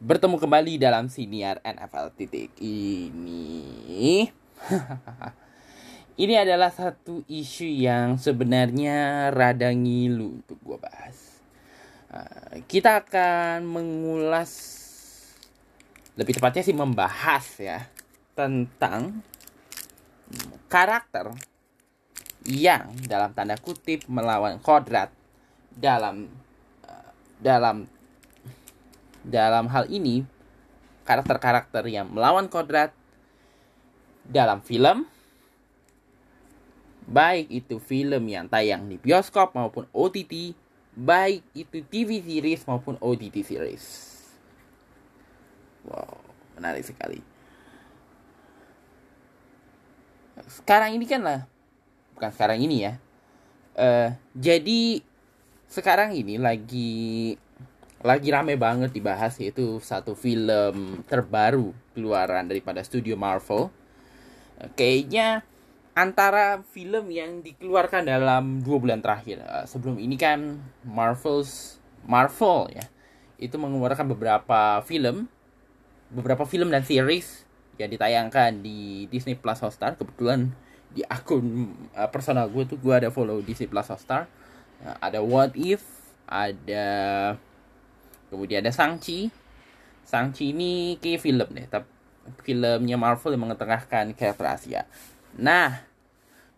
Bertemu kembali dalam siniar NFL titik ini. ini adalah satu isu yang sebenarnya rada ngilu untuk gue bahas. Uh, kita akan mengulas lebih tepatnya sih membahas ya tentang karakter yang dalam tanda kutip melawan kodrat dalam dalam dalam hal ini karakter-karakter yang melawan kodrat dalam film baik itu film yang tayang di bioskop maupun OTT baik itu TV series maupun OTT series. Wow menarik sekali. Sekarang ini kan lah bukan sekarang ini ya. Uh, jadi sekarang ini lagi lagi rame banget dibahas yaitu satu film terbaru keluaran daripada studio Marvel. Kayaknya antara film yang dikeluarkan dalam dua bulan terakhir. Eh, sebelum ini kan Marvel's Marvel ya itu mengeluarkan beberapa film, beberapa film dan series yang ditayangkan di Disney Plus Hotstar. Kebetulan di akun uh, personal gue tuh gue ada follow Disney Plus Hotstar. Ada What If, ada Kemudian ada Sangchi. Sangchi ini kayak film deh, tapi filmnya Marvel yang mengetengahkan karakter Asia. Nah,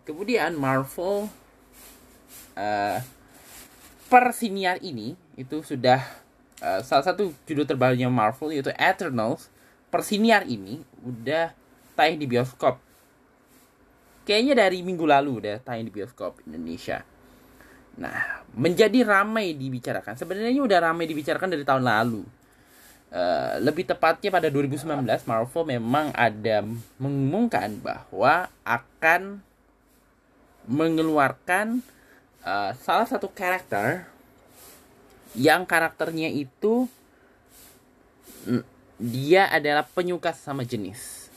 kemudian Marvel uh, per siniar ini itu sudah uh, salah satu judul terbarunya Marvel yaitu Eternals. Per siniar ini udah tayang di bioskop. Kayaknya dari minggu lalu udah tayang di bioskop Indonesia. Nah, menjadi ramai dibicarakan. Sebenarnya udah ramai dibicarakan dari tahun lalu. Uh, lebih tepatnya pada 2019 Marvel memang ada mengumumkan bahwa akan mengeluarkan uh, salah satu karakter yang karakternya itu dia adalah penyuka sama jenis.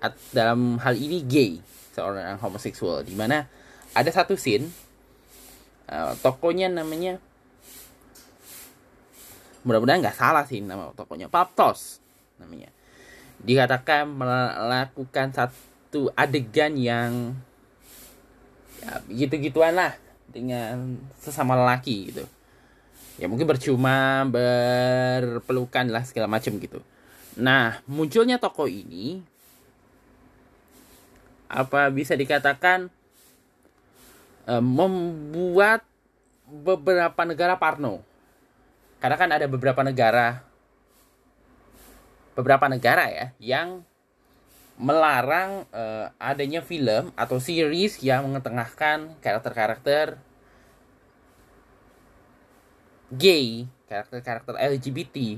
At, dalam hal ini gay, seorang homoseksual di mana ada satu scene uh, tokonya namanya mudah-mudahan nggak salah sih nama tokonya. Paptos namanya. Dikatakan melakukan satu adegan yang ya begitu-gituan lah dengan sesama lelaki gitu. Ya mungkin bercuma berpelukan lah segala macam gitu. Nah munculnya toko ini apa bisa dikatakan uh, membuat beberapa negara parno. Karena kan ada beberapa negara beberapa negara ya yang melarang uh, adanya film atau series yang mengetengahkan karakter-karakter gay, karakter-karakter LGBT.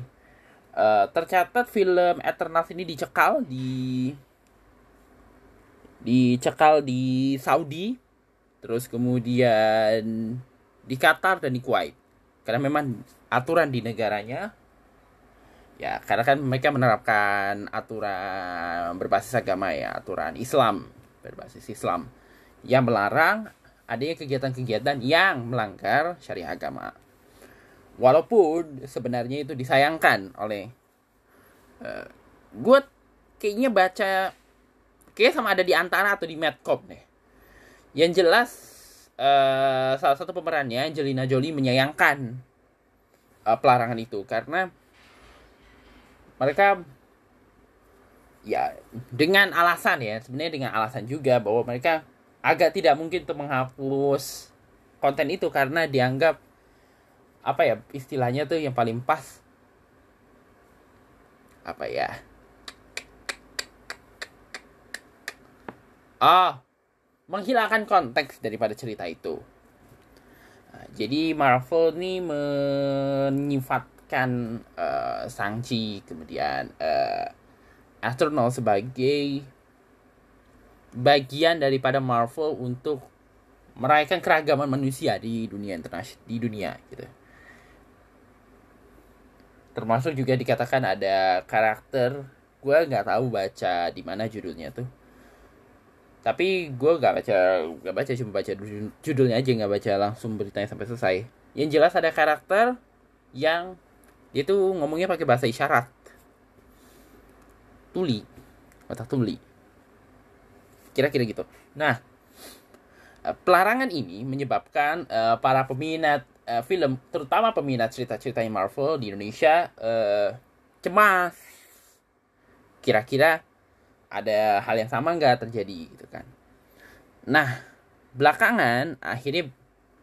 Uh, tercatat film Eternals ini dicekal di dicekal di Saudi terus kemudian di Qatar dan di Kuwait. Karena memang aturan di negaranya ya karena kan mereka menerapkan aturan berbasis agama ya aturan Islam berbasis Islam. Yang melarang adanya kegiatan-kegiatan yang melanggar syariah agama. Walaupun sebenarnya itu disayangkan oleh uh, gue kayaknya baca kayak sama ada di antara atau di Medcop deh yang jelas uh, salah satu pemerannya Angelina Jolie menyayangkan uh, pelarangan itu. Karena mereka ya dengan alasan ya sebenarnya dengan alasan juga bahwa mereka agak tidak mungkin untuk menghapus konten itu karena dianggap apa ya istilahnya tuh yang paling pas. Apa ya? Oh menghilangkan konteks daripada cerita itu. Nah, jadi Marvel ini menyifatkan uh, Shang-Chi kemudian uh, Astronal sebagai bagian daripada Marvel untuk merayakan keragaman manusia di dunia internasional di dunia gitu. Termasuk juga dikatakan ada karakter gue nggak tahu baca di mana judulnya tuh tapi gue gak baca gak baca cuma baca judulnya aja nggak baca langsung beritanya sampai selesai. Yang jelas ada karakter yang dia tuh ngomongnya pakai bahasa isyarat. Tuli. Otak tuli. Kira-kira gitu. Nah eh, pelarangan ini menyebabkan uh, para peminat uh, film terutama peminat cerita-cerita Marvel di Indonesia uh, cemas. Kira-kira ada hal yang sama nggak terjadi gitu kan. Nah belakangan akhirnya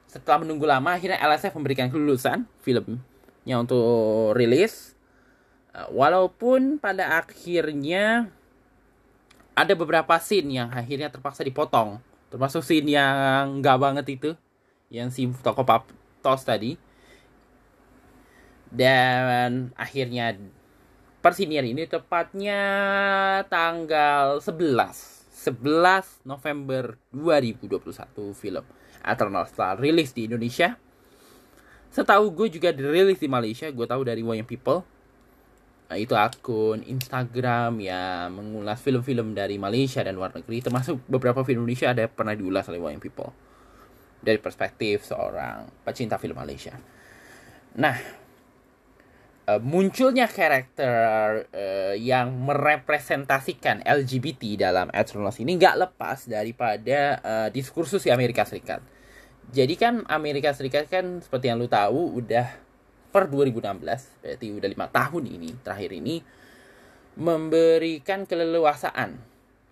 setelah menunggu lama akhirnya LSF memberikan kelulusan filmnya untuk rilis. Uh, walaupun pada akhirnya ada beberapa scene yang akhirnya terpaksa dipotong. Termasuk scene yang nggak banget itu yang si toko pap tos tadi. Dan akhirnya persinian ini tepatnya tanggal 11 11 November 2021 film Eternal Star rilis di Indonesia. Setahu gue juga dirilis di Malaysia gue tahu dari Wayang People. Nah, itu akun Instagram yang mengulas film-film dari Malaysia dan luar negeri. Termasuk beberapa film Indonesia ada pernah diulas oleh Wayang People. Dari perspektif seorang pecinta film Malaysia. Nah uh, munculnya karakter uh, yang merepresentasikan LGBT dalam Eternals ini nggak lepas daripada uh, diskursus di Amerika Serikat. Jadi kan Amerika Serikat kan seperti yang lu tahu udah per 2016 berarti udah lima tahun ini terakhir ini memberikan keleluasaan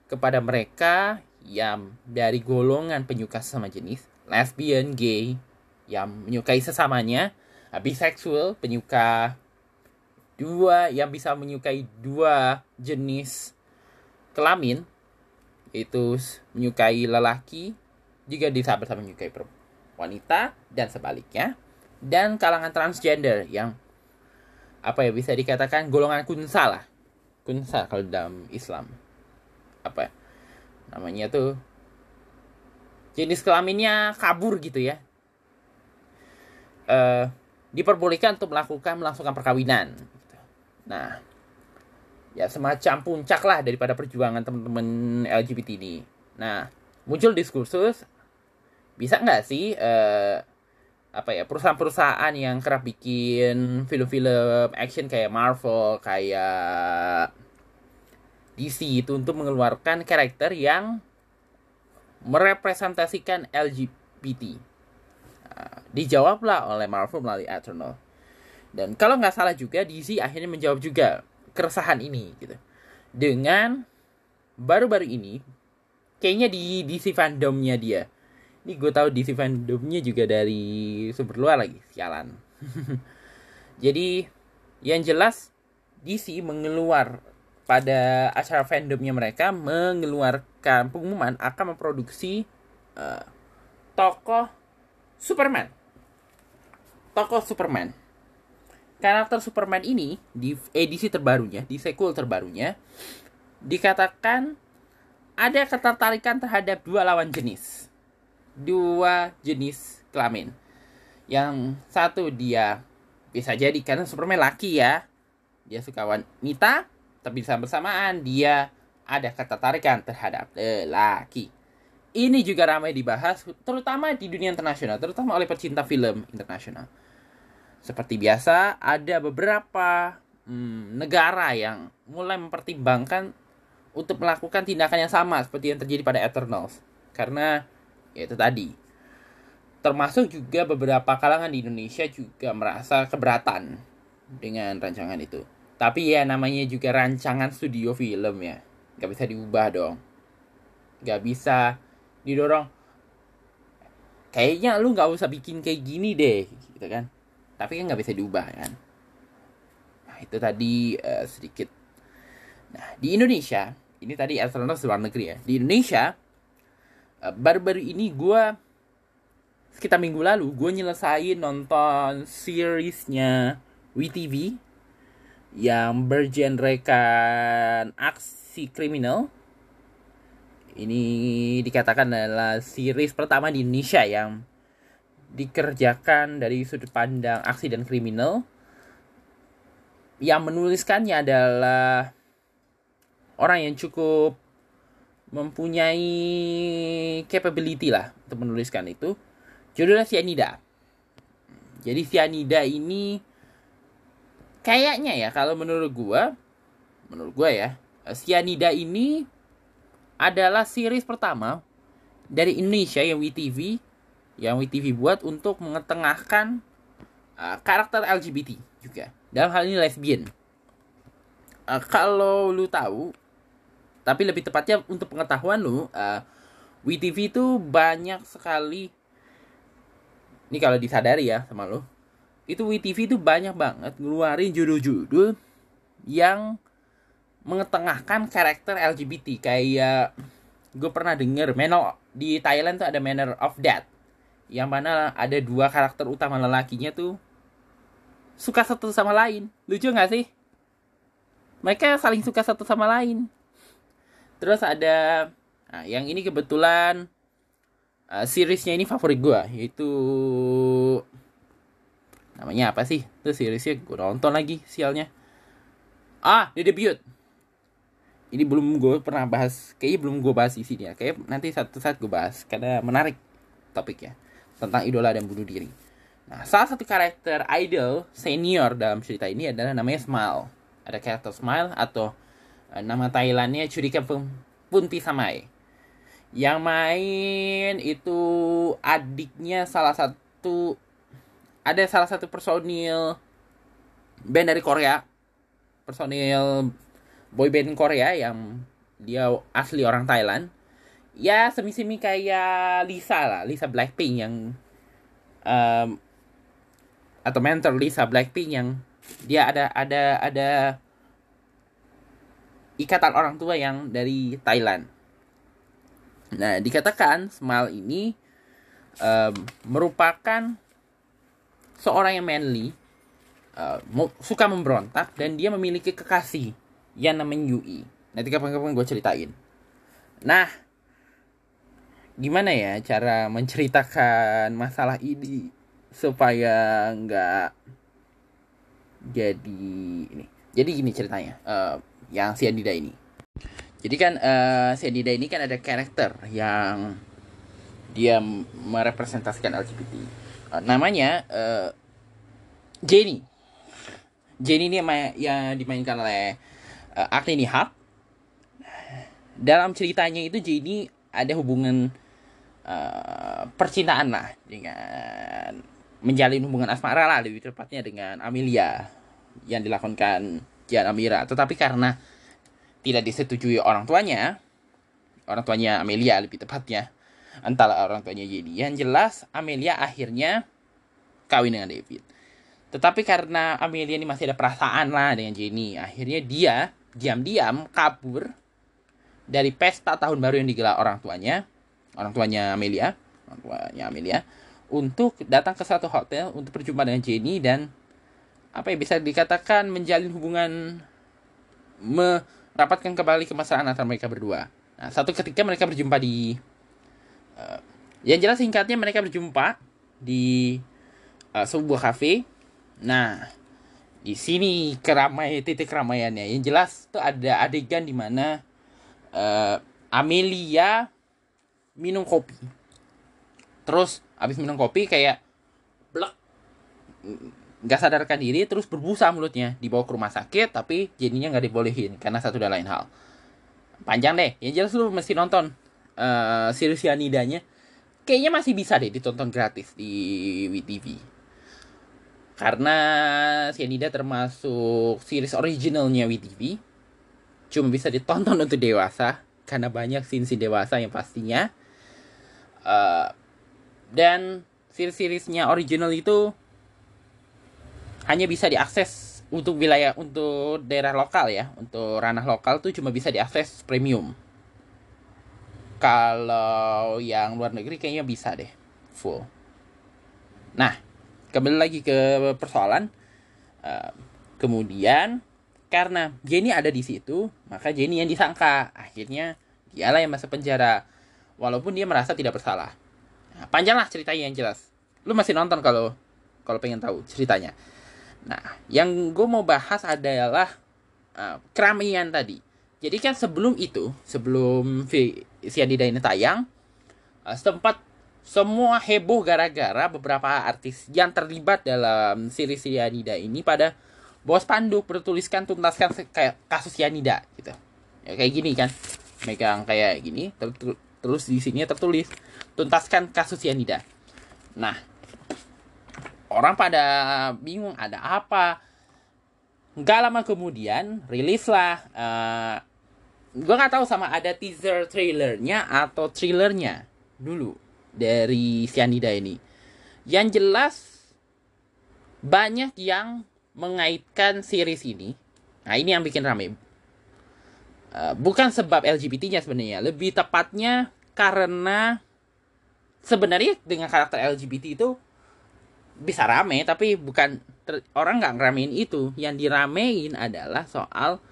kepada mereka yang dari golongan penyuka sesama jenis lesbian, gay, yang menyukai sesamanya, biseksual, penyuka dua yang bisa menyukai dua jenis kelamin itu menyukai lelaki juga bisa bersama menyukai wanita dan sebaliknya dan kalangan transgender yang apa ya bisa dikatakan golongan kunsa lah. Kunsa kalau dalam Islam. Apa ya, namanya tuh jenis kelaminnya kabur gitu ya. Uh, diperbolehkan untuk melakukan melangsungkan perkawinan Nah, ya semacam puncak lah daripada perjuangan teman-teman LGBT ini. Nah, muncul diskursus bisa nggak sih uh, apa ya perusahaan-perusahaan yang kerap bikin film-film action kayak Marvel, kayak DC itu untuk mengeluarkan karakter yang merepresentasikan LGBT. Nah, dijawablah oleh Marvel melalui Eternal dan kalau nggak salah juga DC akhirnya menjawab juga keresahan ini gitu. Dengan baru-baru ini kayaknya di DC fandomnya dia. Ini gue tahu DC fandomnya juga dari sumber luar lagi, sialan. Jadi yang jelas DC mengeluar pada acara fandomnya mereka mengeluarkan pengumuman akan memproduksi uh, tokoh Superman. Tokoh Superman karakter Superman ini di edisi terbarunya, di sequel terbarunya, dikatakan ada ketertarikan terhadap dua lawan jenis. Dua jenis kelamin. Yang satu dia bisa jadi karena Superman laki ya. Dia suka wanita, tapi sama bersamaan dia ada ketertarikan terhadap lelaki. Ini juga ramai dibahas, terutama di dunia internasional, terutama oleh pecinta film internasional seperti biasa, ada beberapa hmm, negara yang mulai mempertimbangkan untuk melakukan tindakan yang sama seperti yang terjadi pada Eternals. Karena ya itu tadi. Termasuk juga beberapa kalangan di Indonesia juga merasa keberatan dengan rancangan itu. Tapi ya namanya juga rancangan studio film ya. Gak bisa diubah dong. Gak bisa didorong. Kayaknya lu gak usah bikin kayak gini deh. Gitu kan tapi kan nggak bisa diubah kan? Nah itu tadi uh, sedikit. Nah di Indonesia ini tadi Astronot luar negeri ya. Di Indonesia eh, baru-baru ini gue sekitar minggu lalu gue nyelesain nonton seriesnya WTV yang bergenrekan aksi kriminal. Ini dikatakan adalah series pertama di Indonesia yang dikerjakan dari sudut pandang aksi dan kriminal yang menuliskannya adalah orang yang cukup mempunyai capability lah untuk menuliskan itu. Judulnya Cyanida. Jadi Cyanida ini kayaknya ya kalau menurut gua menurut gua ya Cyanida ini adalah series pertama dari Indonesia yang WTV yang WTV buat untuk mengetengahkan uh, karakter LGBT juga. Dalam hal ini lesbian. Uh, kalau lu tahu tapi lebih tepatnya untuk pengetahuan lu uh, WTV itu banyak sekali ini kalau disadari ya sama lu itu WTV itu banyak banget ngeluarin judul-judul yang mengetengahkan karakter LGBT kayak gue pernah denger Manner di Thailand tuh ada Manner of Death yang mana ada dua karakter utama lelakinya tuh suka satu sama lain. Lucu nggak sih? Mereka saling suka satu sama lain. Terus ada nah, yang ini kebetulan uh, seriesnya ini favorit gue yaitu namanya apa sih? Itu seriesnya gue nonton lagi sialnya. Ah The Debut. Ini belum gue pernah bahas kayaknya belum gue bahas di sini ya. Kayak nanti satu saat gue bahas karena menarik topiknya tentang idola dan bunuh diri. Nah salah satu karakter idol senior dalam cerita ini adalah namanya Smile ada karakter Smile atau uh, nama Thailandnya Curika Punti Samai yang main itu adiknya salah satu ada salah satu personil band dari Korea. Personil boy band Korea yang dia asli orang Thailand ya semi-semi kayak Lisa lah Lisa Blackpink yang um, atau mentor Lisa Blackpink yang dia ada ada ada ikatan orang tua yang dari Thailand nah dikatakan Smile ini um, merupakan seorang yang manly, uh, suka memberontak dan dia memiliki kekasih yang namanya Yui. Nanti kapan-kapan gue ceritain. Nah, gimana ya cara menceritakan masalah ini supaya nggak jadi ini. Jadi gini ceritanya, uh, yang si Adida ini. Jadi kan uh, si Adida ini kan ada karakter yang dia merepresentasikan LGBT uh, namanya uh, Jenny. Jenny ini yang dimainkan oleh uh, Agni Nihak. Dalam ceritanya itu Jenny ada hubungan uh, percintaan lah dengan menjalin hubungan asmara lah lebih tepatnya dengan Amelia yang dilakukan Jan Amira. Tetapi karena tidak disetujui orang tuanya, orang tuanya Amelia lebih tepatnya, antara orang tuanya Jenny. Yang jelas Amelia akhirnya kawin dengan David. Tetapi karena Amelia ini masih ada perasaan lah dengan Jenny, akhirnya dia diam-diam kabur dari pesta tahun baru yang digelar orang tuanya, orang tuanya Amelia, orang tuanya Amelia, untuk datang ke satu hotel untuk berjumpa dengan Jenny dan apa ya bisa dikatakan menjalin hubungan merapatkan kembali kemesraan antara mereka berdua. Nah, satu ketika mereka berjumpa di uh, yang jelas singkatnya mereka berjumpa di uh, sebuah kafe. Nah, di sini keramai titik keramaiannya. Yang jelas tuh ada adegan di mana uh, Amelia minum kopi. Terus habis minum kopi kayak blek nggak sadarkan diri terus berbusa mulutnya. Dibawa ke rumah sakit tapi jadinya nggak dibolehin karena satu dan lain hal. Panjang deh yang jelas lu mesti nonton uh, series Yanidanya kayaknya masih bisa deh ditonton gratis di WTV karena Cyanida termasuk series originalnya WTV cuma bisa ditonton untuk dewasa karena banyak scene-scene dewasa yang pastinya uh, dan series-seriesnya original itu hanya bisa diakses untuk wilayah untuk daerah lokal ya untuk ranah lokal tuh cuma bisa diakses premium kalau yang luar negeri kayaknya bisa deh full. Nah, kembali lagi ke persoalan. Uh, kemudian karena Jenny ada di situ, maka Jenny yang disangka. Akhirnya dialah yang masuk penjara, walaupun dia merasa tidak bersalah. Nah, panjang lah ceritanya yang jelas. Lu masih nonton kalau kalau pengen tahu ceritanya. Nah, yang gue mau bahas adalah uh, keramaian tadi. Jadi kan sebelum itu, sebelum Sianida ini tayang, uh, sempat semua heboh gara-gara beberapa artis yang terlibat dalam series Sianida ini pada bawa spanduk bertuliskan tuntaskan kayak kasus Yanida gitu ya kayak gini kan megang kayak gini terus di sini tertulis tuntaskan kasus Yanida nah orang pada bingung ada apa nggak lama kemudian rilislah uh, gue nggak tahu sama ada teaser trailernya atau thrillernya dulu dari Cyanida ini yang jelas banyak yang mengaitkan series ini. Nah, ini yang bikin rame. Uh, bukan sebab LGBT-nya sebenarnya, lebih tepatnya karena sebenarnya dengan karakter LGBT itu bisa rame, tapi bukan orang nggak ngeramein itu. Yang diramein adalah soal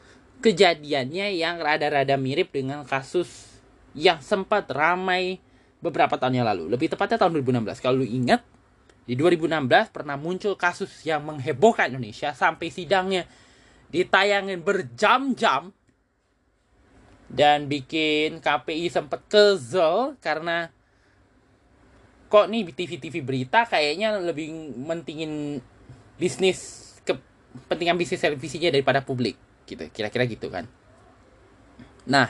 kejadiannya yang rada-rada mirip dengan kasus yang sempat ramai beberapa tahun yang lalu. Lebih tepatnya tahun 2016. Kalau lu ingat, di 2016 pernah muncul kasus yang menghebohkan Indonesia sampai sidangnya ditayangin berjam-jam dan bikin KPI sempat kesel karena kok nih TV-TV berita kayaknya lebih mentingin bisnis kepentingan bisnis televisinya daripada publik gitu. Kira-kira gitu kan. Nah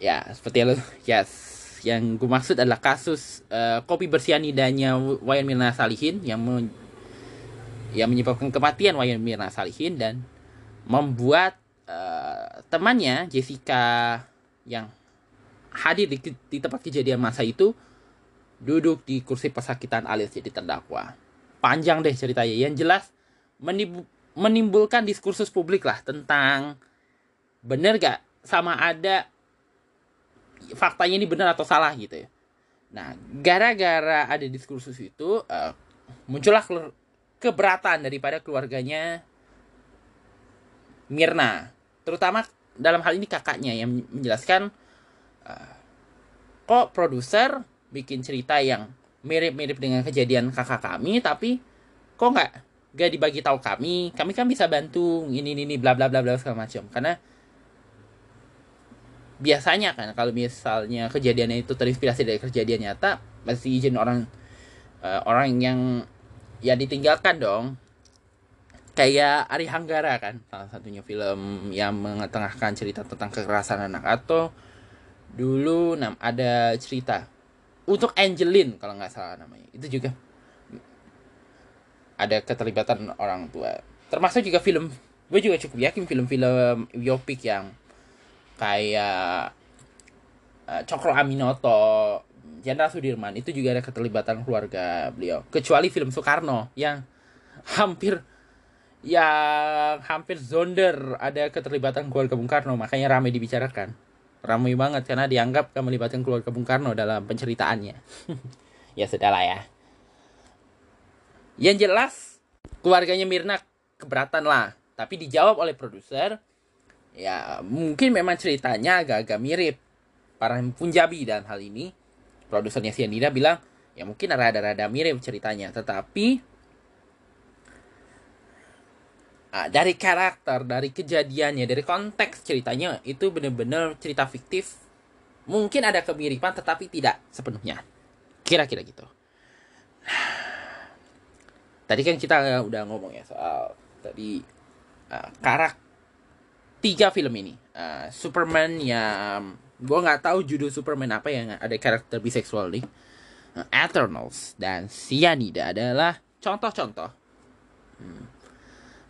ya seperti yang yes. Yang gue maksud adalah kasus uh, kopi bersianidanya Wayan Mirna Salihin yang me yang menyebabkan kematian Wayan Mirna Salihin dan membuat uh, temannya Jessica yang hadir di, di tempat kejadian masa itu duduk di kursi pesakitan alias jadi terdakwa. Panjang deh ceritanya. Yang jelas menimbulkan diskursus publik lah tentang bener gak sama ada faktanya ini benar atau salah gitu ya. Nah, gara-gara ada diskursus itu uh, muncullah keberatan daripada keluarganya Mirna, terutama dalam hal ini kakaknya yang menjelaskan uh, kok produser bikin cerita yang mirip-mirip dengan kejadian kakak kami tapi kok nggak nggak dibagi tahu kami? Kami kan bisa bantu ini ini bla bla bla bla segala macam. Karena biasanya kan kalau misalnya kejadiannya itu terinspirasi dari kejadian nyata pasti izin orang uh, orang yang ya ditinggalkan dong kayak Ari Hanggara kan salah satunya film yang mengetengahkan cerita tentang kekerasan anak. Atau dulu nam ada cerita untuk Angelin kalau nggak salah namanya. Itu juga ada keterlibatan orang tua. Termasuk juga film gue juga cukup yakin film-film biopik yang kayak uh, Cokro Aminoto, Jenderal Sudirman itu juga ada keterlibatan keluarga beliau. Kecuali film Soekarno yang hampir yang hampir zonder ada keterlibatan keluarga Bung Karno, makanya ramai dibicarakan. Ramai banget karena dianggap melibatkan keluarga Bung Karno dalam penceritaannya. ya sudahlah ya. Yang jelas keluarganya Mirna keberatan lah, tapi dijawab oleh produser ya mungkin memang ceritanya agak-agak mirip para Punjabi dan hal ini produsernya Sianida bilang ya mungkin rada-rada mirip ceritanya tetapi uh, dari karakter dari kejadiannya dari konteks ceritanya itu benar-benar cerita fiktif. Mungkin ada kemiripan tetapi tidak sepenuhnya. Kira-kira gitu. Tadi kan kita udah ngomong ya soal tadi uh, karakter tiga film ini. Uh, Superman yang gue nggak tahu judul Superman apa yang ada karakter biseksual nih. Uh, Eternals dan Cyanida adalah contoh-contoh. Hmm.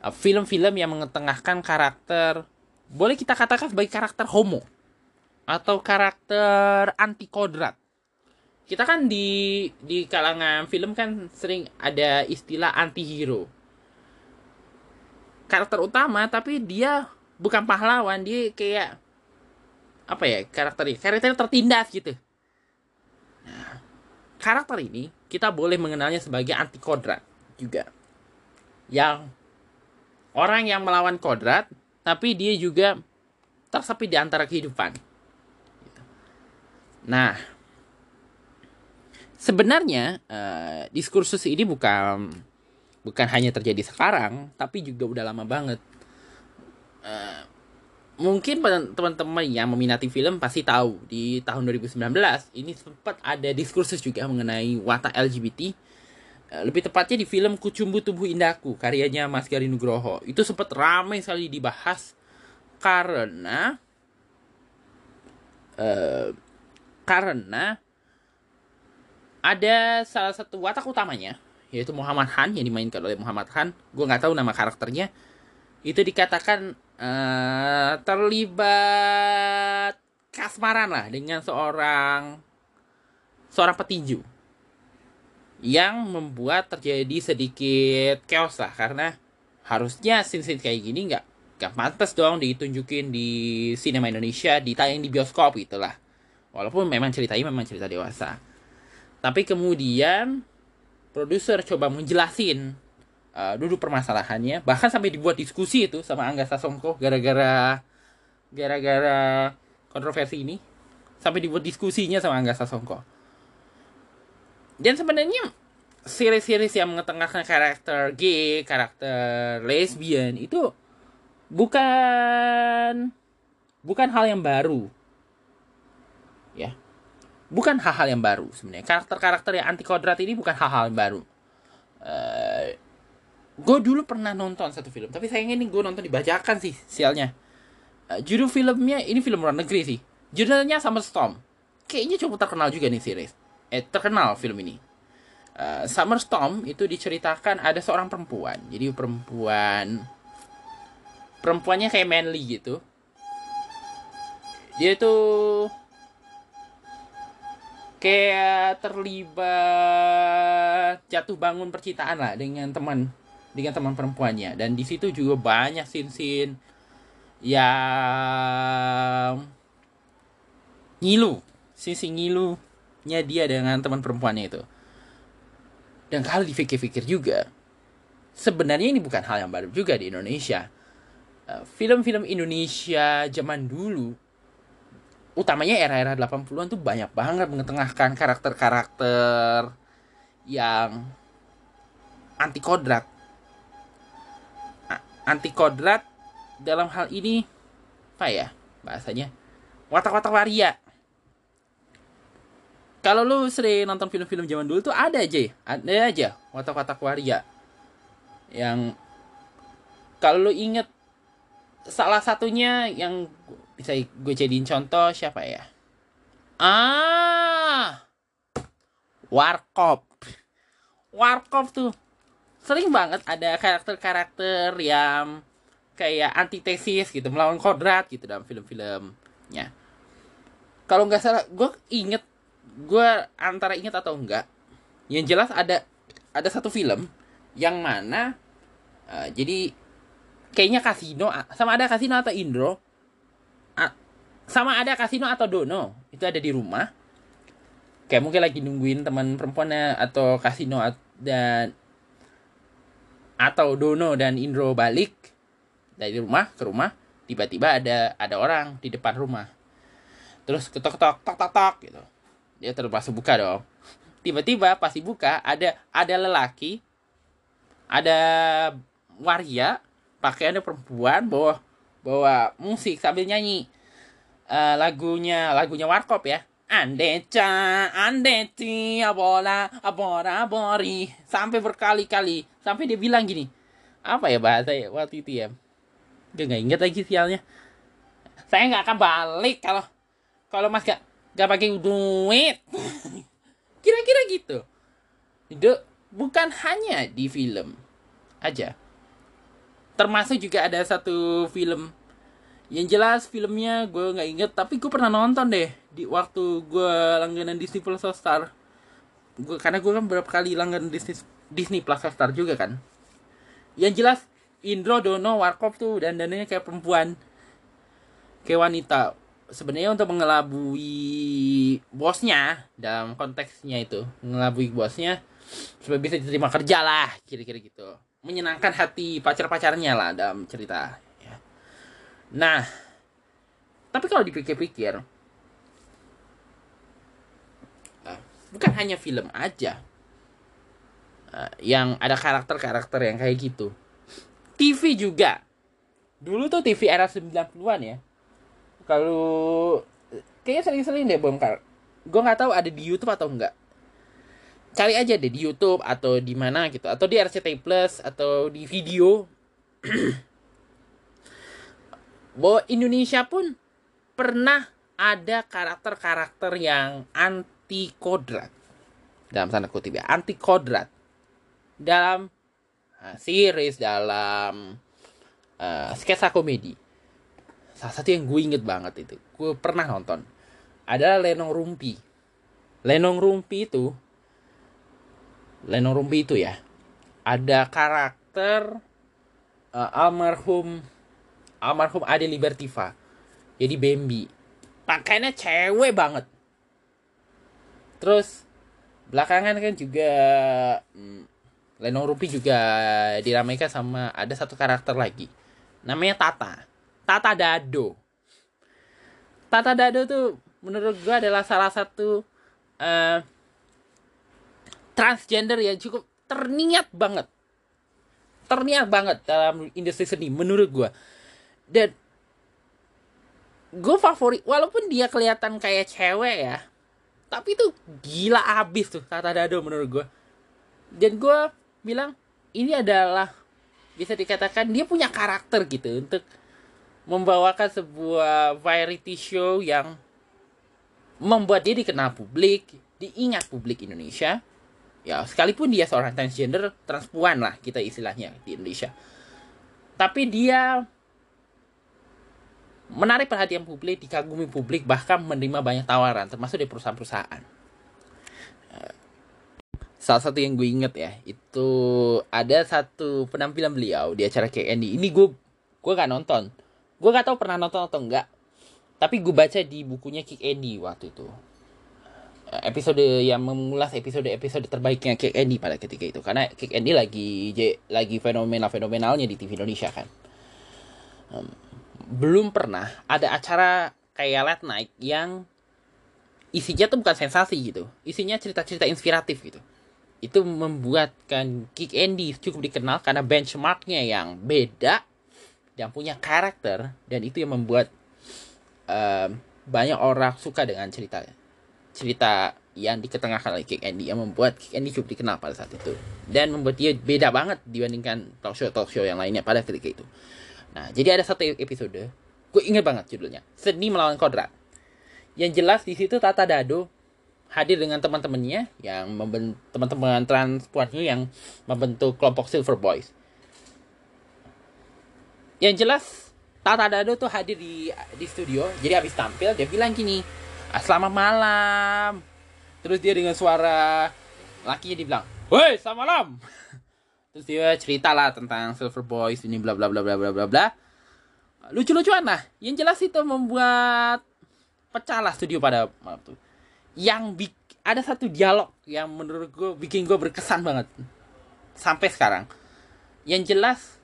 Uh, film-film yang mengetengahkan karakter boleh kita katakan sebagai karakter homo atau karakter anti kodrat kita kan di di kalangan film kan sering ada istilah anti hero karakter utama tapi dia bukan pahlawan dia kayak apa ya karakternya karakter tertindas gitu. Nah, karakter ini kita boleh mengenalnya sebagai anti kodrat juga. Yang orang yang melawan kodrat tapi dia juga tersepi di antara kehidupan. Nah sebenarnya uh, diskursus ini bukan bukan hanya terjadi sekarang tapi juga udah lama banget. Uh, mungkin teman-teman yang meminati film pasti tahu di tahun 2019 ini sempat ada diskursus juga mengenai watak LGBT lebih tepatnya di film Kucumbu Tubuh Indahku karyanya Mas Gari Nugroho. Itu sempat ramai sekali dibahas karena uh, karena ada salah satu watak utamanya yaitu Muhammad Han yang dimainkan oleh Muhammad Han. Gue nggak tahu nama karakternya. Itu dikatakan uh, terlibat kasmaran lah dengan seorang seorang petinju yang membuat terjadi sedikit chaos lah. Karena harusnya scene-scene kayak gini nggak nggak pantas dong ditunjukin di sinema Indonesia ditayang di bioskop gitulah walaupun memang ceritanya memang cerita dewasa. Tapi kemudian produser coba menjelasin uh, duduk permasalahannya. Bahkan sampai dibuat diskusi itu sama Angga Sasongko gara-gara gara-gara kontroversi ini. Sampai dibuat diskusinya sama Angga Sasongko dan sebenarnya series-series yang mengetengahkan karakter gay, karakter lesbian itu bukan bukan hal yang baru. Ya. Bukan hal-hal yang baru sebenarnya. Karakter-karakter yang anti kodrat ini bukan hal-hal yang baru. Uh, eh, gue dulu pernah nonton satu film, tapi sayangnya ini gue nonton dibacakan sih sialnya. Uh, judul filmnya ini film luar negeri sih. Judulnya Summer Storm. Kayaknya cukup terkenal juga nih series eh terkenal film ini. Uh, Summer Storm itu diceritakan ada seorang perempuan. Jadi perempuan perempuannya kayak manly gitu. Dia tuh kayak terlibat jatuh bangun percintaan lah dengan teman dengan teman perempuannya dan di situ juga banyak sin-sin yang ngilu sisi ngilu nya dia dengan teman perempuannya itu. Dan kalau dipikir-pikir juga, sebenarnya ini bukan hal yang baru juga di Indonesia. Eh, film-film Indonesia zaman dulu, utamanya era-era 80-an tuh banyak banget mengetengahkan karakter-karakter yang anti kodrat. Anti kodrat dalam hal ini apa ya bahasanya? Watak-watak waria kalau lu sering nonton film-film zaman dulu tuh ada aja ada aja watak-watak waria. Yang kalau lu inget salah satunya yang bisa gue jadiin contoh siapa ya? Ah! Warkop. Warkop tuh sering banget ada karakter-karakter yang kayak antitesis gitu melawan kodrat gitu dalam film-filmnya. Kalau nggak salah gue inget gue antara ingat atau enggak yang jelas ada ada satu film yang mana uh, jadi kayaknya kasino sama ada kasino atau Indro uh, sama ada kasino atau Dono itu ada di rumah. Kayak mungkin lagi nungguin teman perempuannya atau kasino dan atau Dono dan Indro balik dari rumah ke rumah tiba-tiba ada ada orang di depan rumah. Terus ketok ketok tok tok tok gitu dia terpaksa buka dong tiba-tiba pas dibuka ada ada lelaki ada waria pakaiannya perempuan bawa bawa musik sambil nyanyi uh, lagunya lagunya warkop ya Andeca, andeci, abola, abora, abori. Sampai berkali-kali. Sampai dia bilang gini. Apa ya bahasa ya waktu itu ya? Dia nggak inget lagi sialnya. Saya nggak akan balik kalau kalau mas gak gak pakai duit. Kira-kira gitu. Itu bukan hanya di film aja. Termasuk juga ada satu film yang jelas filmnya gue nggak inget tapi gue pernah nonton deh di waktu gue langganan Disney Plus Star. Gue karena gue kan beberapa kali langganan Disney Disney Plus Star juga kan. Yang jelas Indro Dono Warkop tuh dan dananya kayak perempuan. Kayak wanita sebenarnya untuk mengelabui bosnya dalam konteksnya itu mengelabui bosnya supaya bisa diterima kerja lah kira-kira gitu. Menyenangkan hati pacar-pacarnya lah dalam cerita ya. nah tapi kalau dipikir-pikir eh, bukan hanya film aja eh, yang ada karakter-karakter yang kayak gitu. TV juga. Dulu tuh TV era 90-an ya kalau kayaknya sering-sering deh bongkar. Gue nggak tahu ada di YouTube atau enggak cari aja deh di YouTube atau di mana gitu. Atau di RCTI Plus atau di video. Bahwa Indonesia pun pernah ada karakter-karakter yang anti kodrat dalam tanda kutip ya anti kodrat dalam uh, series dalam uh, sketsa komedi salah satu yang gue inget banget itu gue pernah nonton adalah Lenong Rumpi. Lenong Rumpi itu Lenong Rumpi itu ya ada karakter uh, almarhum almarhum Ade Libertiva. Jadi Bambi. Pakainya cewek banget. Terus belakangan kan juga hmm, Lenong Rumpi juga diramaikan sama ada satu karakter lagi. Namanya Tata Tata Dado Tata Dado tuh menurut gue adalah salah satu uh, transgender yang cukup terniat banget. Terniat banget dalam industri seni menurut gue dan gue favorit walaupun dia kelihatan kayak cewek ya tapi tuh gila abis tuh kata Dado menurut gue dan gue bilang ini adalah bisa dikatakan dia punya karakter gitu untuk membawakan sebuah variety show yang membuat dia dikenal publik diingat publik Indonesia. Ya sekalipun dia seorang transgender transpuan lah kita istilahnya di Indonesia. Tapi dia menarik perhatian publik dikagumi publik bahkan menerima banyak tawaran termasuk dari perusahaan-perusahaan. Eh, salah satu yang gue inget ya itu ada satu penampilan beliau di acara KND ini gue gue gak nonton gue gak tahu pernah nonton atau enggak tapi gue baca di bukunya Kick Andy waktu itu. Episode yang mengulas episode-episode terbaiknya Kick Andy pada ketika itu. Karena Kick Andy lagi lagi fenomena fenomenalnya di TV Indonesia kan. Um, belum pernah ada acara kayak late night yang isinya tuh bukan sensasi gitu. Isinya cerita-cerita inspiratif gitu. Itu membuatkan Kick Andy cukup dikenal karena benchmarknya yang beda dan punya karakter dan itu yang membuat um, banyak orang suka dengan ceritanya cerita yang diketengahkan oleh Kick Andy yang membuat Kick Andy cukup dikenal pada saat itu dan membuat dia beda banget dibandingkan talk show talk show yang lainnya pada ketika itu. Nah jadi ada satu episode gue inget banget judulnya seni melawan kodrat. Yang jelas di situ Tata Dado hadir dengan teman-temannya yang teman-teman transpuannya yang membentuk kelompok Silver Boys. Yang jelas Tata Dado tuh hadir di di studio. Jadi habis tampil dia bilang gini ah, selamat malam. Terus dia dengan suara lakinya dibilang woi selamat malam. Terus dia cerita lah tentang Silver Boys ini bla bla bla bla bla bla bla. Lucu-lucuan lah. Yang jelas itu membuat pecah lah studio pada malam tuh. Yang bik ada satu dialog yang menurut gue bikin gue berkesan banget. Sampai sekarang. Yang jelas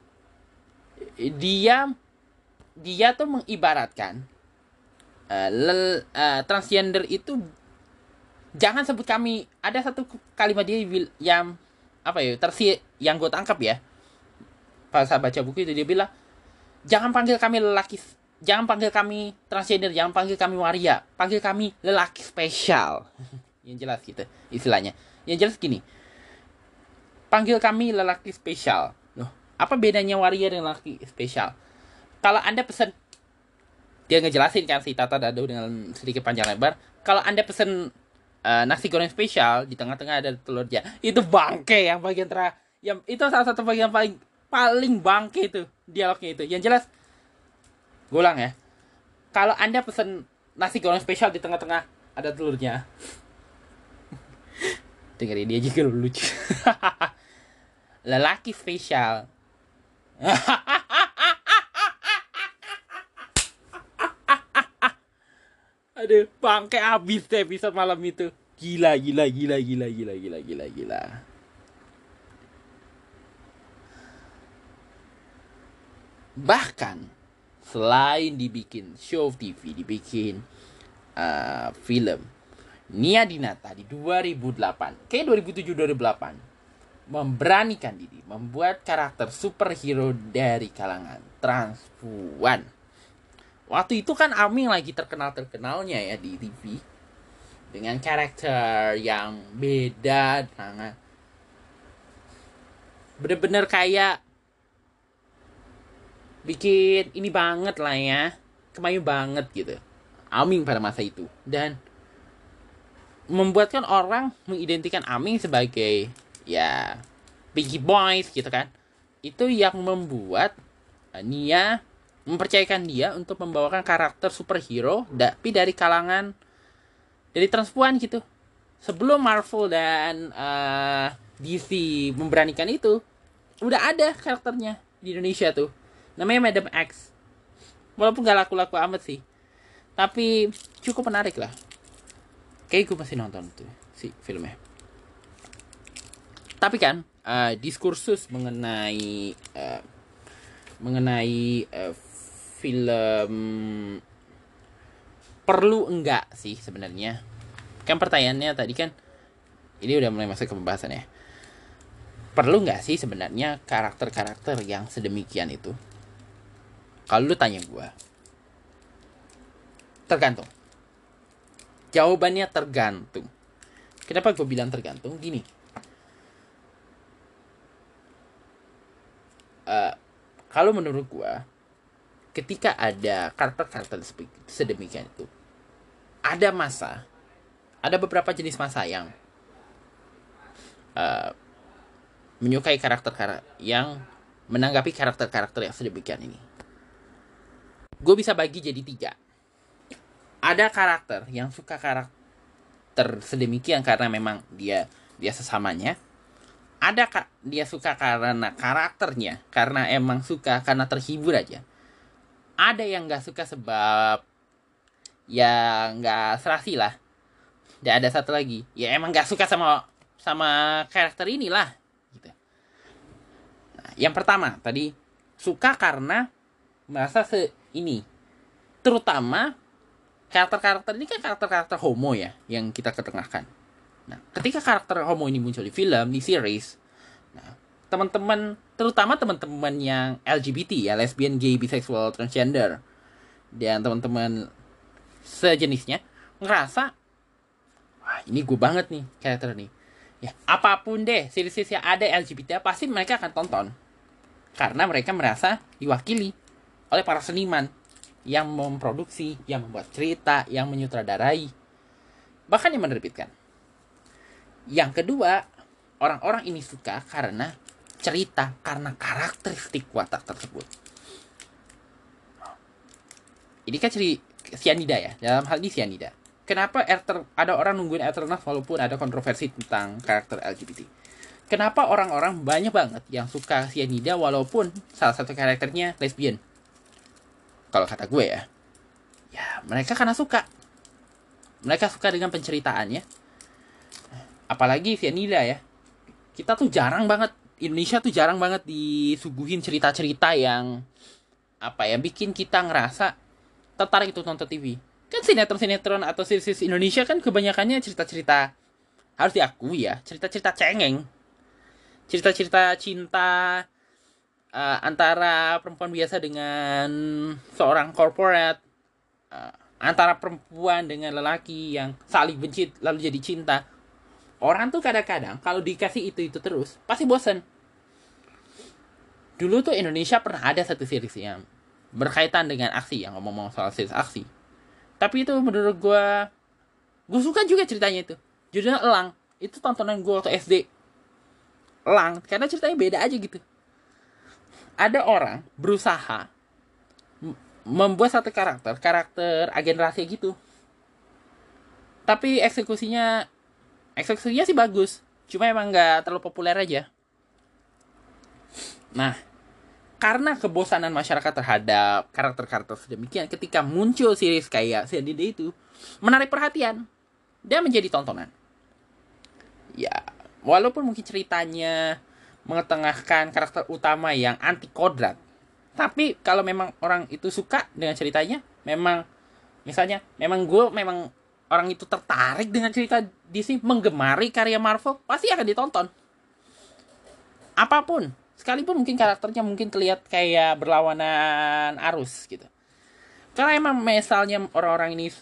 dia dia tuh mengibaratkan uh, lel, uh, transgender itu jangan sebut kami. Ada satu kalimat dia yang apa ya tersi yang gue tangkap ya. Pas saya baca buku itu dia bilang jangan panggil kami lelaki jangan panggil kami transgender jangan panggil kami waria panggil kami lelaki spesial. Yang jelas gitu istilahnya. Yang jelas gini panggil kami lelaki spesial apa bedanya waria dan lelaki spesial? Kalau anda pesan dia ngejelasin kan si Tata Dado dengan sedikit panjang lebar. Kalau anda pesen uh, nasi goreng spesial di tengah-tengah ada telurnya itu bangke yang bagian terakhir yang itu salah satu bagian paling paling bangke itu dialognya itu. Yang jelas gue ulang ya. Kalau anda pesen nasi goreng spesial di tengah-tengah ada telurnya. Dengerin dia juga lucu. Lelaki spesial Aduh, bangke abis deh episode malam itu. Gila, gila, gila, gila, gila, gila, gila, gila. Bahkan selain dibikin show TV, dibikin uh, film, Nia Dinata di 2008, kayak 2007-2008, memberanikan diri membuat karakter superhero dari kalangan transpuan Waktu itu kan Aming lagi terkenal-terkenalnya ya di TV. dengan karakter yang beda sangat bener-bener kayak bikin ini banget lah ya kemayu banget gitu Aming pada masa itu dan membuatkan orang mengidentikan Aming sebagai ya Biggie Boys gitu kan. Itu yang membuat Nia mempercayakan dia untuk membawakan karakter superhero tapi dari kalangan dari transpuan gitu. Sebelum Marvel dan uh, DC memberanikan itu udah ada karakternya di Indonesia tuh. Namanya Madam X. Walaupun gak laku-laku amat sih tapi cukup menarik lah. Kayak gue masih nonton tuh si filmnya tapi kan uh, diskursus mengenai uh, mengenai uh, film perlu enggak sih sebenarnya kan pertanyaannya tadi kan ini udah mulai masuk ke pembahasan ya perlu nggak sih sebenarnya karakter-karakter yang sedemikian itu? Kalau lu tanya gue, tergantung. Jawabannya tergantung. Kenapa gue bilang tergantung? Gini, uh, kalau menurut gue, ketika ada karakter-karakter sedemikian itu, ada masa, ada beberapa jenis masa yang uh, menyukai karakter-karakter yang menanggapi karakter-karakter yang sedemikian ini. Gue bisa bagi jadi tiga. Ada karakter yang suka karakter sedemikian karena memang dia dia sesamanya. Ada ka dia suka karena karakternya, karena emang suka karena terhibur aja. Ada yang nggak suka sebab ya nggak serasi lah. Dan ada satu lagi, ya emang nggak suka sama sama karakter inilah yang pertama tadi suka karena merasa se ini terutama karakter-karakter ini kan karakter-karakter homo ya yang kita ketengahkan. Nah, ketika karakter homo ini muncul di film, di series, nah, teman-teman, terutama teman-teman yang LGBT ya, lesbian, gay, bisexual, transgender, dan teman-teman sejenisnya ngerasa, wah ini gue banget nih karakter ini. Ya, apa pun deh, series-series yang ada LGBT pasti mereka akan tonton karena mereka merasa diwakili oleh para seniman yang memproduksi, yang membuat cerita, yang menyutradarai, bahkan yang menerbitkan. Yang kedua, orang-orang ini suka karena cerita, karena karakteristik watak tersebut. Ini kan ciri sianida ya, dalam hal ini sianida. Kenapa ada orang nungguin Eternals walaupun ada kontroversi tentang karakter LGBT? kenapa orang-orang banyak banget yang suka Cyanida walaupun salah satu karakternya lesbian? Kalau kata gue ya, ya mereka karena suka. Mereka suka dengan penceritaannya. Apalagi Cyanida ya. Kita tuh jarang banget, Indonesia tuh jarang banget disuguhin cerita-cerita yang apa ya bikin kita ngerasa tertarik itu nonton TV. Kan sinetron-sinetron atau series Indonesia kan kebanyakannya cerita-cerita harus diakui ya, cerita-cerita cengeng cerita-cerita cinta uh, antara perempuan biasa dengan seorang corporate uh, antara perempuan dengan lelaki yang saling benci lalu jadi cinta orang tuh kadang-kadang kalau dikasih itu itu terus pasti bosen. Dulu tuh Indonesia pernah ada satu series yang berkaitan dengan aksi yang ngomong-ngomong soal series aksi. Tapi itu menurut gue gue suka juga ceritanya itu. Judulnya Elang. Itu tontonan gue waktu SD lang karena ceritanya beda aja gitu. Ada orang berusaha membuat satu karakter karakter agen rahasia gitu. Tapi eksekusinya eksekusinya sih bagus cuma emang nggak terlalu populer aja. Nah karena kebosanan masyarakat terhadap karakter-karakter sedemikian ketika muncul series kayak Sandy itu menarik perhatian dan menjadi tontonan. Ya walaupun mungkin ceritanya mengetengahkan karakter utama yang anti kodrat tapi kalau memang orang itu suka dengan ceritanya memang misalnya memang gue memang orang itu tertarik dengan cerita DC menggemari karya Marvel pasti akan ditonton apa pun sekalipun mungkin karakternya mungkin terlihat kayak berlawanan arus gitu karena emang misalnya orang-orang ini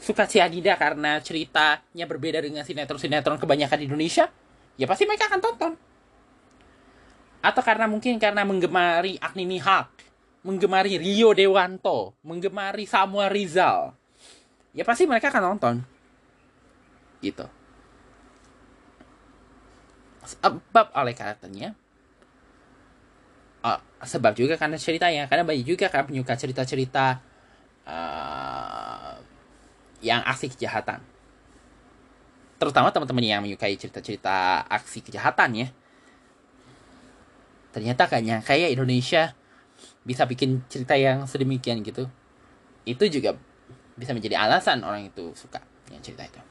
suka Cianida karena ceritanya berbeda dengan sinetron-sinetron kebanyakan di Indonesia, ya pasti mereka akan tonton. Atau karena mungkin karena menggemari Agni Nihak, menggemari Rio Dewanto, menggemari Samuel Rizal, ya pasti mereka akan nonton. Gitu. Sebab oleh karakternya, uh, sebab juga karena ceritanya, karena banyak juga kan penyuka cerita-cerita uh, yang aksi kejahatan. Terutama teman-teman yang menyukai cerita-cerita aksi kejahatan ya. Ternyata kayaknya kayak Indonesia bisa bikin cerita yang sedemikian gitu. Itu juga bisa menjadi alasan orang itu suka yang cerita itu.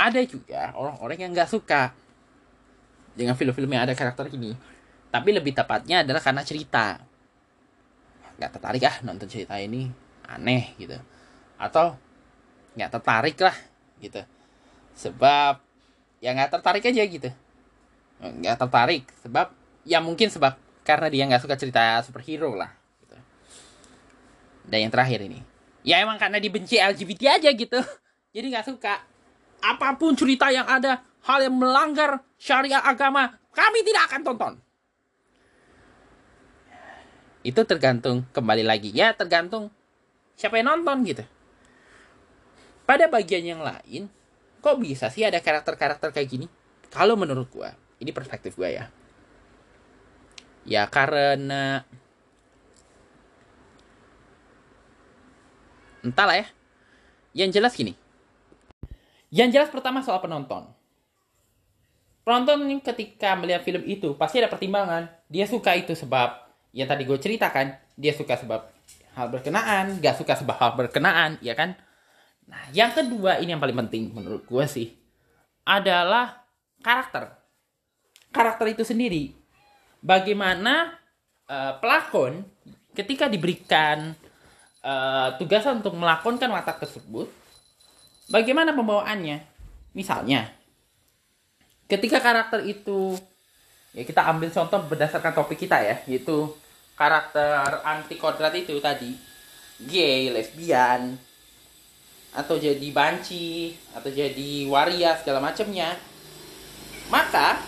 Ada juga orang-orang yang nggak suka dengan film-film yang ada karakter ini. Tapi lebih tepatnya adalah karena cerita. Nggak tertarik ah nonton cerita ini aneh gitu. Atau nggak tertarik lah gitu sebab ya nggak tertarik aja gitu nggak tertarik sebab ya mungkin sebab karena dia nggak suka cerita superhero lah gitu. dan yang terakhir ini ya emang karena dibenci LGBT aja gitu jadi nggak suka apa pun cerita yang ada hal yang melanggar syariat agama kami tidak akan tonton itu tergantung kembali lagi ya tergantung siapa yang nonton gitu pada bagian yang lain, kok bisa sih ada karakter-karakter kayak gini? Kalau menurut gue, ini perspektif gue ya. Ya karena entahlah ya. Yang jelas gini. Yang jelas pertama soal penonton. Penonton ketika melihat film itu pasti ada pertimbangan. Dia suka itu sebab yang tadi gue ceritakan. Dia suka sebab hal berkenaan, gak suka sebab hal berkenaan, ya kan? Nah, yang kedua ini yang paling penting menurut gue sih adalah karakter. Karakter itu sendiri. Bagaimana uh, pelakon ketika diberikan uh, tugasan untuk melakonkan watak tersebut, bagaimana pembawaannya? Misalnya, ketika karakter itu ya kita ambil contoh berdasarkan topik kita ya, yaitu karakter anti kodrat itu tadi, gay, lesbian, atau jadi banci atau jadi waria segala macamnya. Maka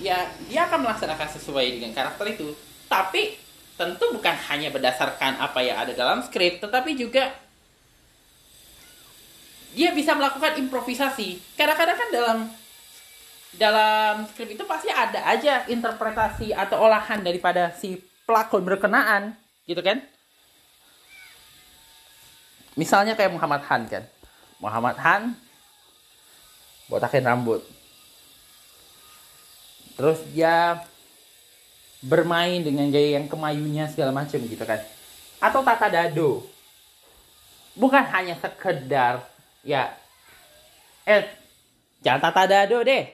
ya dia akan melaksanakan sesuai dengan karakter itu. Tapi tentu bukan hanya berdasarkan apa yang ada dalam skrip tetapi juga dia bisa melakukan improvisasi kadang-kadang kan dalam dalam skrip itu pasti ada aja interpretasi atau olahan daripada si pelakon berkenaan gitu kan Misalnya kayak Muhammad Han kan. Muhammad Han botakin rambut. Terus dia bermain dengan gaya yang kemayunya segala macam gitu kan. Atau Tata Dado. Bukan hanya sekedar ya eh jangan Tata Dado deh.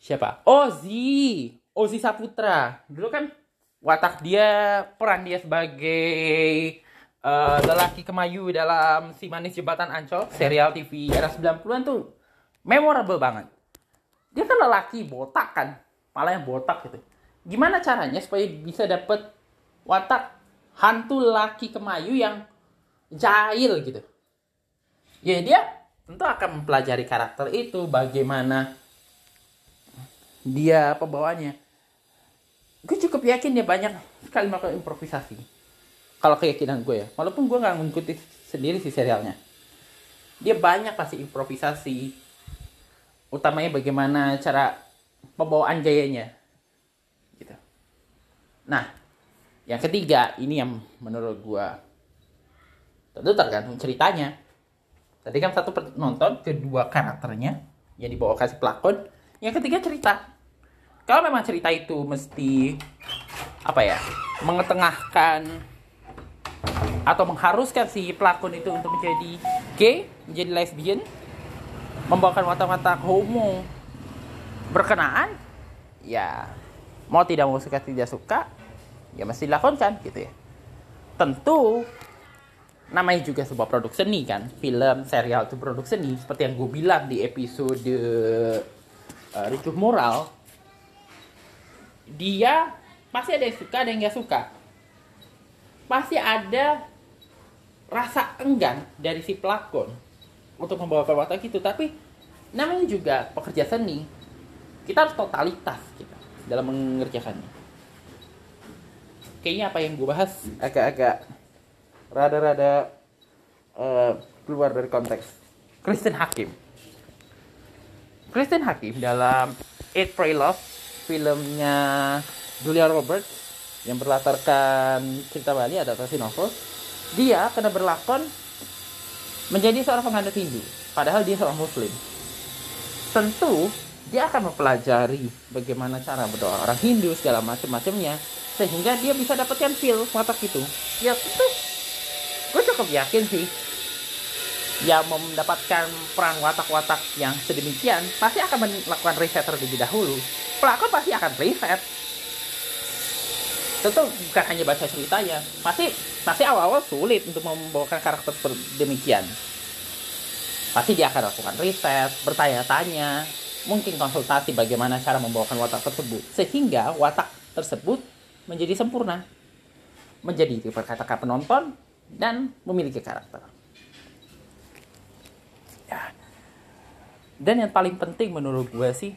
Siapa? Ozi. Ozi Saputra. Dulu kan watak dia peran dia sebagai uh, lelaki kemayu dalam Si Manis Jembatan Ancol, serial TV era 90-an tuh memorable banget. Dia kan lelaki botak kan, malah yang botak gitu. Gimana caranya supaya bisa dapet watak hantu lelaki kemayu yang jahil gitu? Ya dia tentu akan mempelajari karakter itu, bagaimana dia pembawanya. Gue cukup yakin dia banyak sekali melakukan improvisasi. Kalau keyakinan gue ya. Walaupun gue nggak mengikuti sendiri si serialnya. Dia banyak pasti improvisasi. Utamanya bagaimana cara pembawaan gayanya gitu. Nah yang ketiga ini yang menurut gue tentu tergantung ceritanya tadi kan satu penonton kedua karakternya yang dibawa kasih pelakon yang ketiga cerita kalau memang cerita itu mesti apa ya mengetengahkan atau mengharuskan si pelakon itu untuk menjadi gay, menjadi lesbian, membawakan watak-watak homo berkenaan, ya mau tidak mau suka tidak suka, ya mesti dilakonkan gitu ya. Tentu namanya juga sebuah produk seni kan, film, serial itu produk seni seperti yang gue bilang di episode uh, ricuh moral. Dia pasti ada yang suka, ada yang nggak suka. Pasti ada rasa enggan dari si pelakon untuk membawakan watak itu tapi namanya juga pekerja seni kita harus totalitas kita dalam mengerjakannya kayaknya apa yang gue bahas agak-agak rada-rada uh, keluar dari konteks. Kristen Hakim. Kristen Hakim dalam Eight Pray Love filmnya Julia Roberts yang berlatarkan cerita Bali adaptasi novel dia kena berlakon menjadi seorang penganut Hindu padahal dia seorang muslim. Tentu dia akan mempelajari bagaimana cara berdoa orang Hindu segala macam-macamnya sehingga dia bisa dapatkan feel watak itu. Ya itu gue cukup yakin sih. Ya mendapatkan peran watak-watak yang sedemikian pasti akan melakukan riset terlebih dahulu. Pelakon pasti akan riset. Tentu bukan hanya baca ceritanya. Pasti pasti awal-awal sulit untuk membawakan karakter demikian pasti dia akan lakukan riset bertanya-tanya mungkin konsultasi bagaimana cara membawakan watak tersebut sehingga watak tersebut menjadi sempurna. Menjadi diperkatakan penonton dan memiliki karakter. Ya. Dan yang paling penting menurut gue sih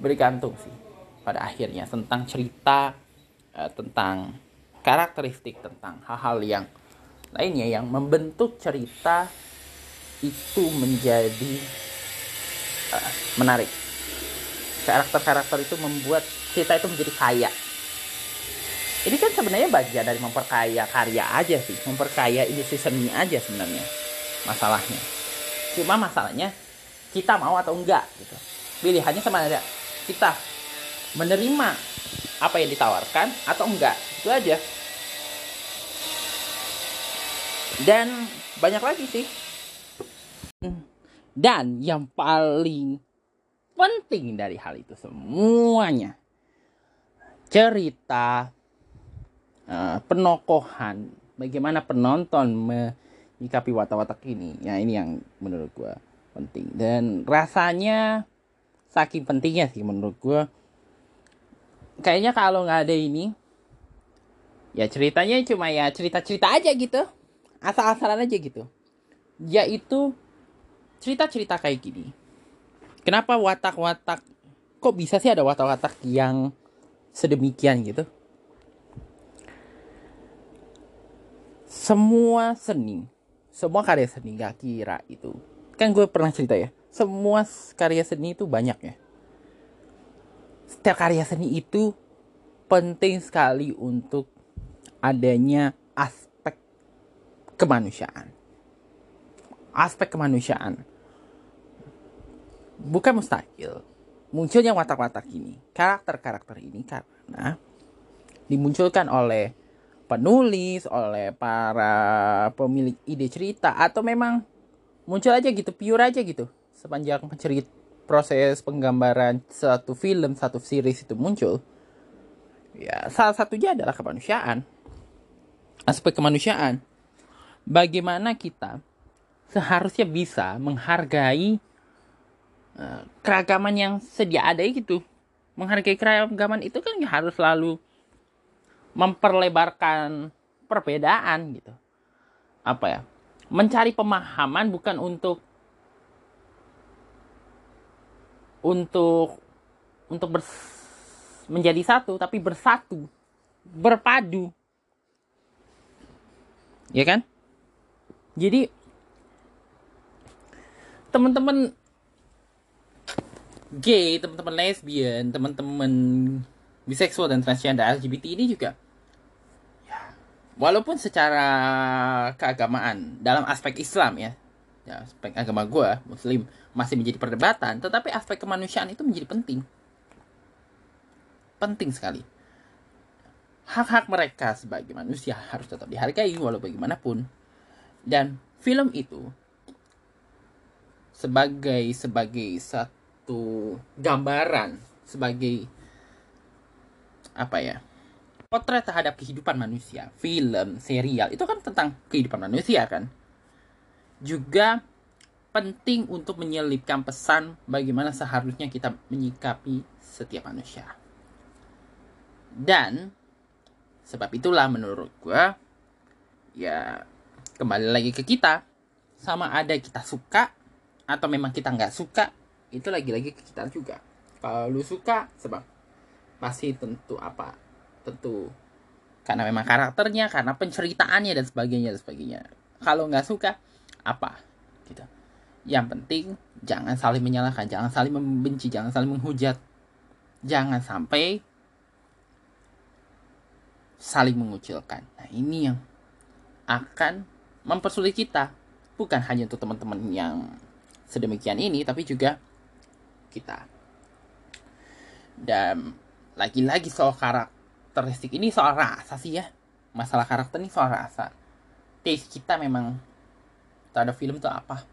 bergantung sih pada akhirnya tentang cerita uh, tentang karakteristik tentang hal-hal yang lainnya yang membentuk cerita itu menjadi uh, menarik. Karakter-karakter itu membuat cerita itu menjadi kaya ini kan sebenarnya bagian dari memperkaya karya aja sih. Memperkaya industri seni aja sebenarnya masalahnya. Cuma masalahnya kita mau atau enggak gitu. Pilihannya sama ada kita menerima apa yang ditawarkan atau enggak itu aja. Dan banyak lagi sih. Dan yang paling penting dari hal itu semuanya cerita uh, penokohan. Bagaimana penonton menyikapi watak-watak ini? Ya ini yang menurut gue penting. Dan rasanya saking pentingnya sih menurut gue kayaknya kalau nggak ada ini ya ceritanya cuma ya cerita-cerita aja gitu. Asal-asalan aja gitu. Yaitu cerita-cerita kayak gini. Kenapa watak-watak kok bisa sih ada watak-watak yang sedemikian gitu semua seni semua karya seni gak kira itu kan gue pernah cerita ya semua karya seni itu banyak ya setiap karya seni itu penting sekali untuk adanya aspek kemanusiaan. Aspek kemanusiaan. Bukan mustahil. Munculnya watak-watak ini, karakter-karakter ini karena dimunculkan oleh penulis, oleh para pemilik ide cerita atau memang muncul aja gitu, pure aja gitu sepanjang cerita proses penggambaran satu film, satu series itu muncul, ya salah satunya adalah kemanusiaan. Aspek kemanusiaan. Bagaimana kita seharusnya bisa menghargai uh, keragaman yang sedia ada gitu. Menghargai keragaman itu kan harus selalu memperlebarkan perbedaan gitu. Apa ya? Mencari pemahaman bukan untuk untuk untuk bers, menjadi satu tapi bersatu berpadu ya kan jadi teman-teman gay teman-teman lesbian teman-teman biseksual dan transgender LGBT ini juga ya walaupun secara keagamaan dalam aspek Islam ya ya aspek agama gue muslim masih menjadi perdebatan tetapi aspek kemanusiaan itu menjadi penting. Penting sekali. Hak-hak mereka sebagai manusia harus tetap dihargai walau bagaimanapun. Dan film itu sebagai sebagai satu gambaran sebagai apa ya potret terhadap kehidupan manusia film serial itu kan tentang kehidupan manusia kan juga penting untuk menyelipkan pesan bagaimana seharusnya kita menyikapi setiap manusia. Dan sebab itulah menurut gue ya kembali lagi ke kita sama ada kita suka atau memang kita nggak suka itu lagi-lagi ke kita juga kalau lu suka sebab pasti tentu apa? Tentu. Karena memang karakternya karena penceritaannya dan sebagainya dan sebagainya. Kalau nggak suka apa? Gitu. Yang penting jangan saling menyalahkan jangan saling membenci jangan saling menghujat. Jangan sampai saling mengucilkan. Nah ini yang akan mempersulit kita. Bukan hanya untuk teman-teman yang sedemikian ini tapi juga kita. Dan lagi-lagi soal karakteristik. Ini soal rasa sih ya. Masalah karakter ini soal rasa. Taste kita memang terhadap film itu apa?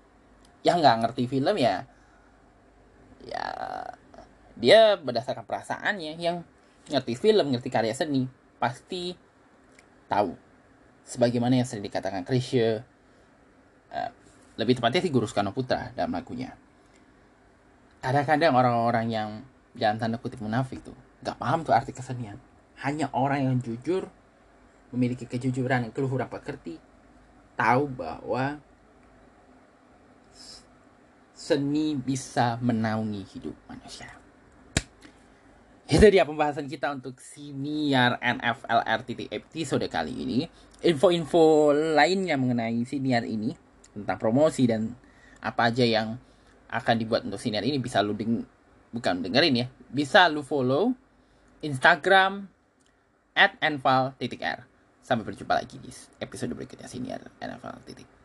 Yang nggak ngerti film ya ya dia berdasarkan perasaannya. Yang ngerti film ngerti karya seni pasti tahu sebagaimana yang sering dikatakan Krisye uh, lebih tepatnya si Guru Soekarno Putra dalam lagunya. Kadang-kadang orang-orang yang jangan tanda kutip munafik tuh nggak paham tuh arti kesenian hanya orang yang jujur memiliki kejujuran yang keluhuran pekerti tahu bahwa seni bisa menaungi hidup manusia. Itu dia pembahasan kita untuk siniar NFL RTT episode kali ini. Info-info lainnya mengenai siniar ini tentang promosi dan apa aja yang akan dibuat untuk siniar ini bisa lu deng bukan dengerin ya, bisa lu follow Instagram at Sampai berjumpa lagi di episode berikutnya siniar NFL titik.